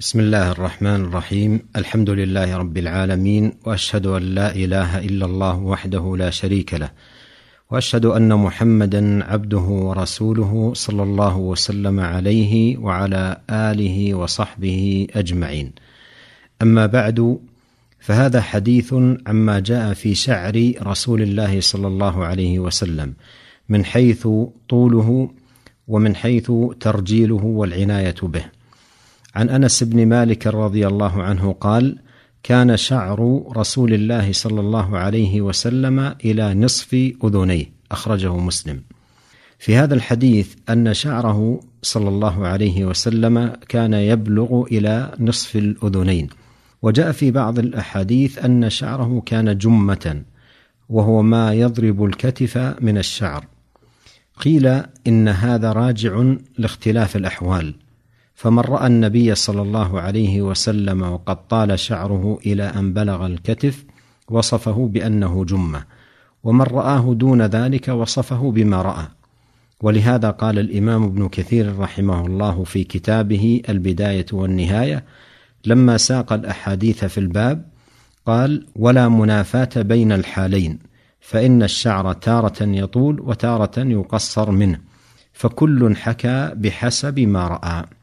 بسم الله الرحمن الرحيم الحمد لله رب العالمين واشهد ان لا اله الا الله وحده لا شريك له واشهد ان محمدا عبده ورسوله صلى الله وسلم عليه وعلى اله وصحبه اجمعين اما بعد فهذا حديث عما جاء في شعر رسول الله صلى الله عليه وسلم من حيث طوله ومن حيث ترجيله والعنايه به عن أنس بن مالك رضي الله عنه قال كان شعر رسول الله صلى الله عليه وسلم إلى نصف أذنيه. أخرجه مسلم. في هذا الحديث أن شعره صلى الله عليه وسلم كان يبلغ إلى نصف الأذنين. وجاء في بعض الأحاديث أن شعره كان جمة وهو ما يضرب الكتف من الشعر. قيل إن هذا راجع لاختلاف الأحوال. فمن رأى النبي صلى الله عليه وسلم وقد طال شعره إلى أن بلغ الكتف وصفه بأنه جمة ومن رآه دون ذلك وصفه بما رأى. ولهذا قال الإمام ابن كثير رحمه الله في كتابه البداية والنهاية لما ساق الأحاديث في الباب قال ولا منافاة بين الحالين فإن الشعر تارة يطول وتارة يقصر منه فكل حكى بحسب ما رأى.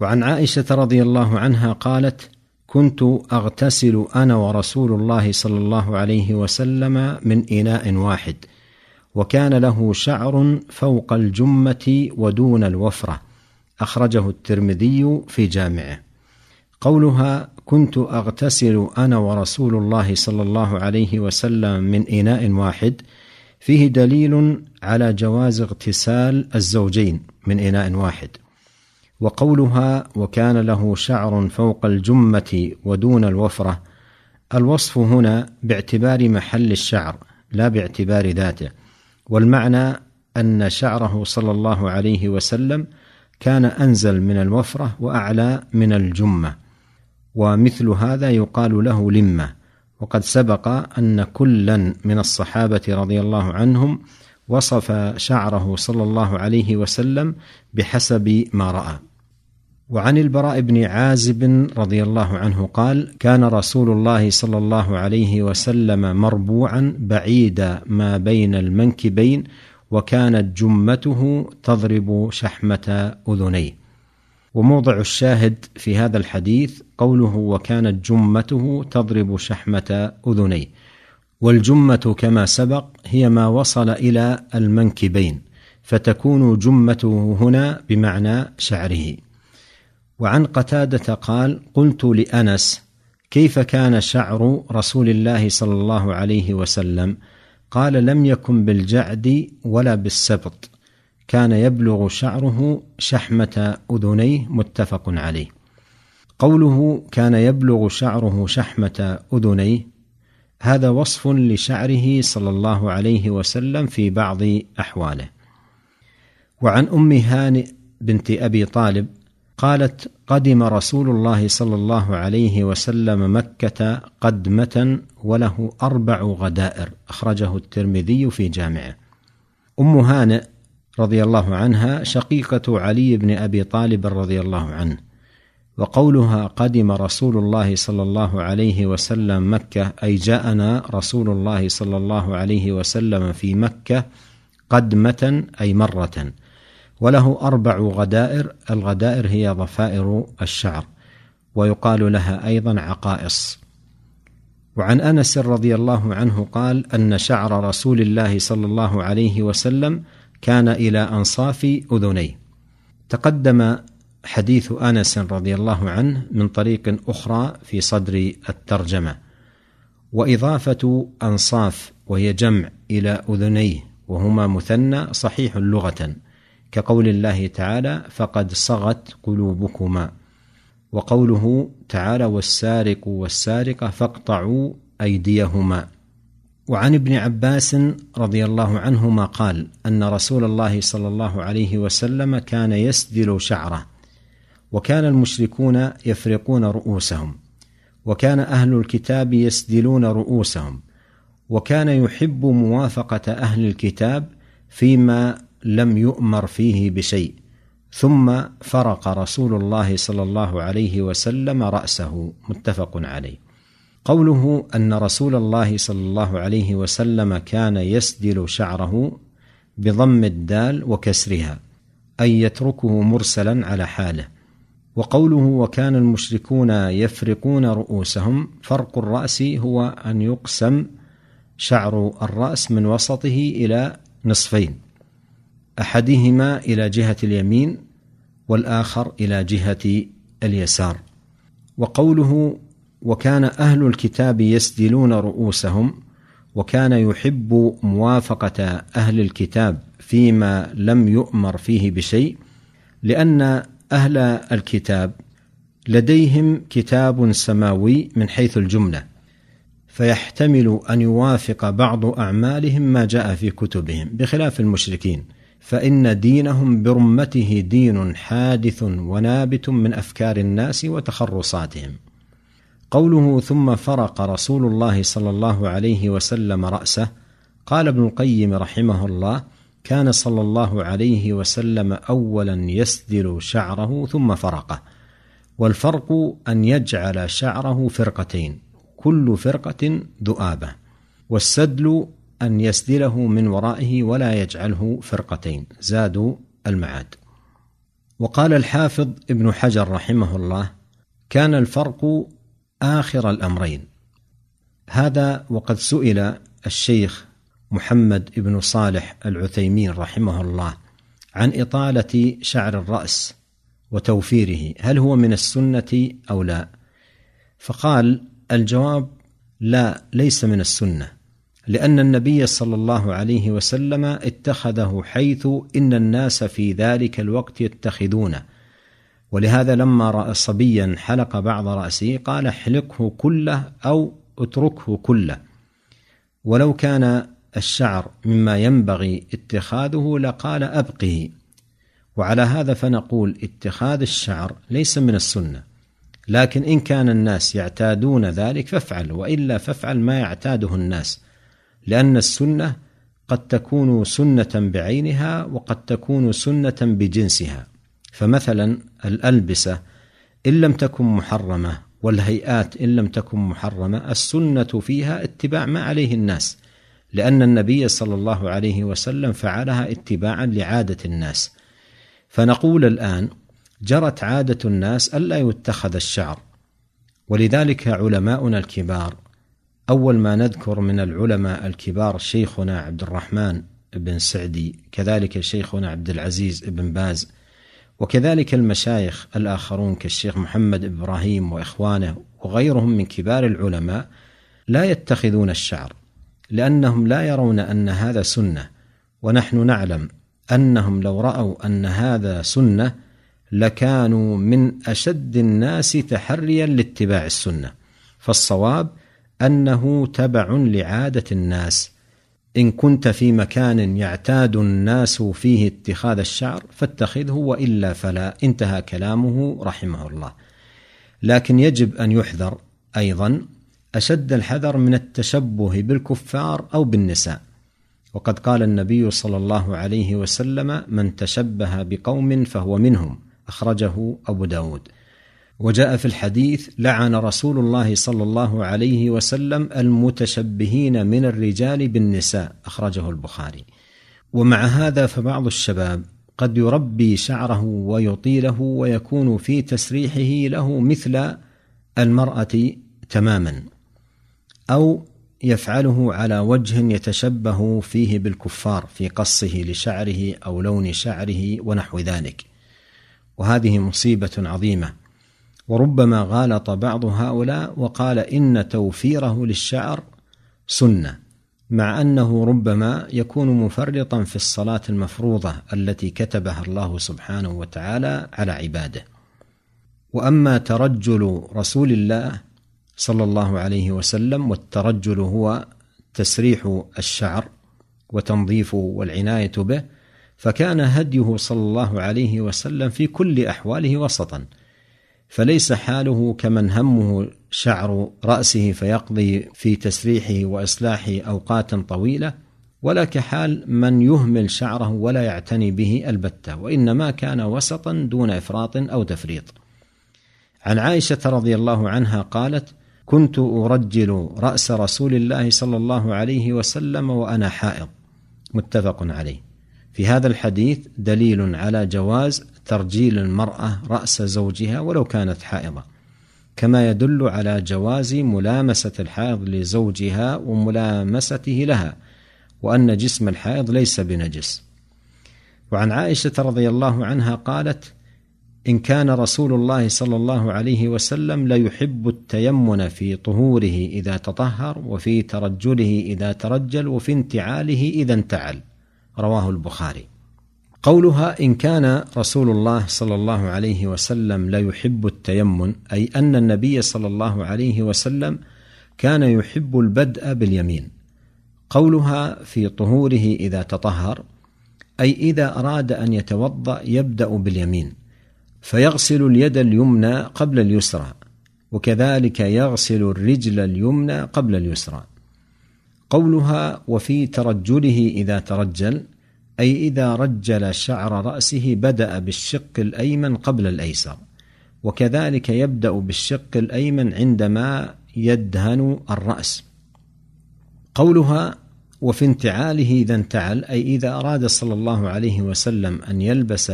وعن عائشة رضي الله عنها قالت كنت أغتسل أنا ورسول الله صلى الله عليه وسلم من إناء واحد وكان له شعر فوق الجمة ودون الوفرة أخرجه الترمذي في جامعه. قولها كنت أغتسل أنا ورسول الله صلى الله عليه وسلم من إناء واحد فيه دليل على جواز اغتسال الزوجين من إناء واحد. وقولها وكان له شعر فوق الجمة ودون الوفرة. الوصف هنا باعتبار محل الشعر لا باعتبار ذاته. والمعنى أن شعره صلى الله عليه وسلم كان أنزل من الوفرة وأعلى من الجمة. ومثل هذا يقال له لمة. وقد سبق أن كلا من الصحابة رضي الله عنهم وصف شعره صلى الله عليه وسلم بحسب ما رأى. وعن البراء بن عازب رضي الله عنه قال كان رسول الله صلى الله عليه وسلم مربوعا بعيد ما بين المنكبين وكانت جمته تضرب شحمة أذنيه. وموضع الشاهد في هذا الحديث قوله وكانت جمته تضرب شحمة أذنيه. والجمة كما سبق هي ما وصل إلى المنكبين فتكون جمته هنا بمعنى شعره. وعن قتادة قال قلت لأنس كيف كان شعر رسول الله صلى الله عليه وسلم؟ قال لم يكن بالجعد ولا بالسبط. كان يبلغ شعره شحمة أذنيه متفق عليه. قوله كان يبلغ شعره شحمة أذنيه هذا وصف لشعره صلى الله عليه وسلم في بعض أحواله وعن أم هانئ بنت أبي طالب قالت قدم رسول الله صلى الله عليه وسلم مكة قدمة وله أربع غدائر أخرجه الترمذي في جامعه. أم هانئ رضي الله عنها شقيقة علي بن أبي طالب رضي الله عنه. وقولها قدم رسول الله صلى الله عليه وسلم مكة أي جاءنا رسول الله صلى الله عليه وسلم في مكة قدمة أي مرة. وله أربع غدائر الغدائر هي ضفائر الشعر ويقال لها أيضا عقائص وعن أنس رضي الله عنه قال أن شعر رسول الله صلى الله عليه وسلم كان إلى أنصاف أذنيه تقدم حديث أنس رضي الله عنه من طريق أخرى في صدر الترجمة. وإضافة أنصاف وهي جمع إلى أذنيه وهما مثنى صحيح لغة. كقول الله تعالى فقد صغت قلوبكما وقوله تعالى والسارق والسارقة فاقطعوا أيديهما وعن ابن عباس رضي الله عنهما قال أن رسول الله صلى الله عليه وسلم كان يسدل شعره وكان المشركون يفرقون رؤوسهم وكان أهل الكتاب يسدلون رؤوسهم وكان يحب موافقة أهل الكتاب فيما لم يؤمر فيه بشيء ثم فرق رسول الله صلى الله عليه وسلم رأسه متفق عليه. قوله أن رسول الله صلى الله عليه وسلم كان يسدل شعره بضم الدال وكسرها أي يتركه مرسلا على حاله. وقوله وكان المشركون يفرقون رؤوسهم فرق الرأس هو أن يقسم شعر الرأس من وسطه إلى نصفين أحدهما إلى جهة اليمين والآخر إلى جهة اليسار. وقوله وكان أهل الكتاب يسدلون رؤوسهم وكان يحب موافقة أهل الكتاب فيما لم يؤمر فيه بشيء لأن أهل الكتاب لديهم كتاب سماوي من حيث الجملة فيحتمل أن يوافق بعض أعمالهم ما جاء في كتبهم بخلاف المشركين فإن دينهم برمته دين حادث ونابت من أفكار الناس وتخرصاتهم. قوله ثم فرق رسول الله صلى الله عليه وسلم رأسه قال ابن القيم رحمه الله كان صلى الله عليه وسلم اولا يسدل شعره ثم فرقه والفرق أن يجعل شعره فرقتين كل فرقة ذؤابة والسدل أن يسدله من ورائه ولا يجعله فرقتين زادوا المعاد. وقال الحافظ ابن حجر رحمه الله كان الفرق آخر الأمرين. هذا وقد سئل الشيخ محمد بن صالح العثيمين رحمه الله عن إطالة شعر الرأس وتوفيره هل هو من السنة أو لا؟ فقال الجواب لا ليس من السنة لأن النبي صلى الله عليه وسلم اتخذه حيث إن الناس في ذلك الوقت يتخذونه ولهذا لما رأى صبيا حلق بعض رأسه قال احلقه كله أو اتركه كله. ولو كان الشعر مما ينبغي اتخاذه لقال ابقه وعلى هذا فنقول اتخاذ الشعر ليس من السنة لكن إن كان الناس يعتادون ذلك فافعل وإلا فافعل ما يعتاده الناس لأن السنة قد تكون سنة بعينها وقد تكون سنة بجنسها. فمثلا الألبسة إن لم تكن محرمة والهيئات إن لم تكن محرمة السنة فيها اتباع ما عليه الناس. لأن النبي صلى الله عليه وسلم فعلها اتباعا لعادة الناس. فنقول الآن جرت عادة الناس ألا يتخذ الشعر. ولذلك علماؤنا الكبار أول ما نذكر من العلماء الكبار شيخنا عبد الرحمن بن سعدي كذلك شيخنا عبد العزيز بن باز وكذلك المشايخ الآخرون كالشيخ محمد إبراهيم وإخوانه وغيرهم من كبار العلماء لا يتخذون الشعر. لأنهم لا يرون أن هذا سنة ونحن نعلم أنهم لو رأوا أن هذا سنة لكانوا من أشد الناس تحريا لاتباع السنة. فالصواب أنه تبع لعادة الناس. إن كنت في مكان يعتاد الناس فيه اتخاذ الشعر فاتخذه وإلا فلا. انتهى كلامه رحمه الله. لكن يجب أن يحذر أيضا أشد الحذر من التشبه بالكفار أو بالنساء. وقد قال النبي صلى الله عليه وسلم من تشبه بقوم فهو منهم. أخرجه أبو داود. وجاء في الحديث لعن رسول الله صلى الله عليه وسلم المتشبهين من الرجال بالنساء. أخرجه البخاري. ومع هذا فبعض الشباب قد يربي شعره ويطيله ويكون في تسريحه له مثل المرأة تماما. أو يفعله على وجه يتشبه فيه بالكفار في قصه لشعره أو لون شعره ونحو ذلك. وهذه مصيبة عظيمة. وربما غالط بعض هؤلاء وقال إن توفيره للشعر سنة مع أنه ربما يكون مفرطا في الصلاة المفروضة التي كتبها الله سبحانه وتعالى على عباده. وأما ترجل رسول الله صلى الله عليه وسلم والترجل هو تسريح الشعر وتنظيفه والعناية به فكان هديه صلى الله عليه وسلم في كل أحواله وسطا. فليس حاله كمن همه شعر رأسه فيقضي في تسريحه واصلاحه اوقاتا طويلة ولا كحال من يهمل شعره ولا يعتني به البتة وإنما كان وسطا دون إفراط أو تفريط. عن عائشة رضي الله عنها قالت كنت أرجل رأس رسول الله صلى الله عليه وسلم وأنا حائض. متفق عليه. في هذا الحديث دليل على جواز ترجيل المرأة رأس زوجها ولو كانت حائضة. كما يدل على جواز ملامسة الحائض لزوجها وملامسته لها وأن جسم الحائض ليس بنجس. وعن عائشة رضي الله عنها قالت إن كان رسول الله صلى الله عليه وسلم ليحب التيمن في طهوره إذا تطهر وفي ترجله إذا ترجل وفي انتعاله إذا انتعل. رواه البخاري. قولها إن كان رسول الله صلى الله عليه وسلم ليحب التيمن أي أن النبي صلى الله عليه وسلم كان يحب البدء باليمين. قولها في طهوره إذا تطهر أي إذا أراد أن يتوضأ يبدأ باليمين. فيغسل اليد اليمنى قبل اليسرى وكذلك يغسل الرجل اليمنى قبل اليسرى. قولها وفي ترجله إذا ترجل أي إذا رجل شعر رأسه بدأ بالشق الأيمن قبل الأيسر. وكذلك يبدأ بالشق الأيمن عندما يدهن الرأس. قولها وفي انتعاله إذا انتعل أي إذا أراد صلى الله عليه وسلم أن يلبس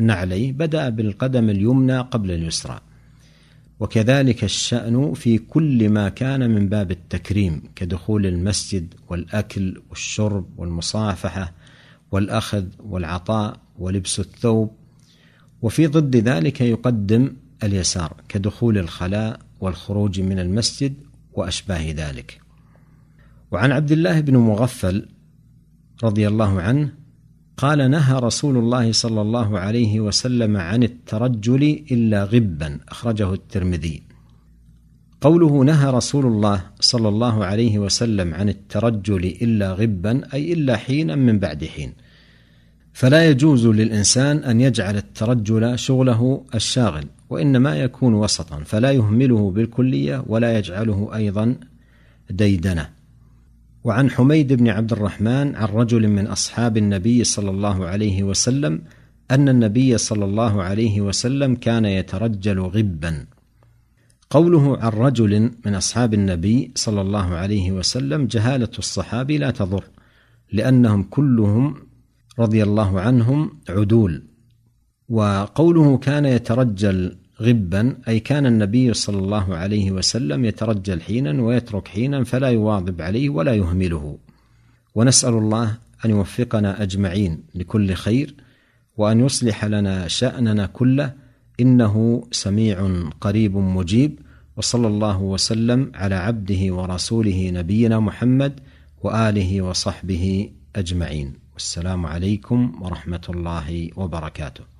نعليه بدأ بالقدم اليمنى قبل اليسرى. وكذلك الشأن في كل ما كان من باب التكريم كدخول المسجد والأكل والشرب والمصافحة والأخذ والعطاء ولبس الثوب. وفي ضد ذلك يقدم اليسار كدخول الخلاء والخروج من المسجد وأشباه ذلك. وعن عبد الله بن مغفل رضي الله عنه قال نهى رسول الله صلى الله عليه وسلم عن الترجل إلا غبا أخرجه الترمذي. قوله نهى رسول الله صلى الله عليه وسلم عن الترجل إلا غبا أي إلا حينا من بعد حين. فلا يجوز للإنسان أن يجعل الترجل شغله الشاغل وإنما يكون وسطا فلا يهمله بالكلية ولا يجعله أيضا ديدنة. وعن حميد بن عبد الرحمن عن رجل من أصحاب النبي صلى الله عليه وسلم أن النبي صلى الله عليه وسلم كان يترجل غبا. قوله عن رجل من أصحاب النبي صلى الله عليه وسلم جهالة الصحابي لا تضر لأنهم كلهم رضي الله عنهم عدول. وقوله كان يترجل غبا أي كان النبي صلى الله عليه وسلم يترجل حينا ويترك حينا فلا يواظب عليه ولا يهمله. ونسأل الله أن يوفقنا أجمعين لكل خير وأن يصلح لنا شأننا كله إنه سميع قريب مجيب وصلى الله وسلم على عبده ورسوله نبينا محمد وآله وصحبه أجمعين. والسلام عليكم ورحمة الله وبركاته.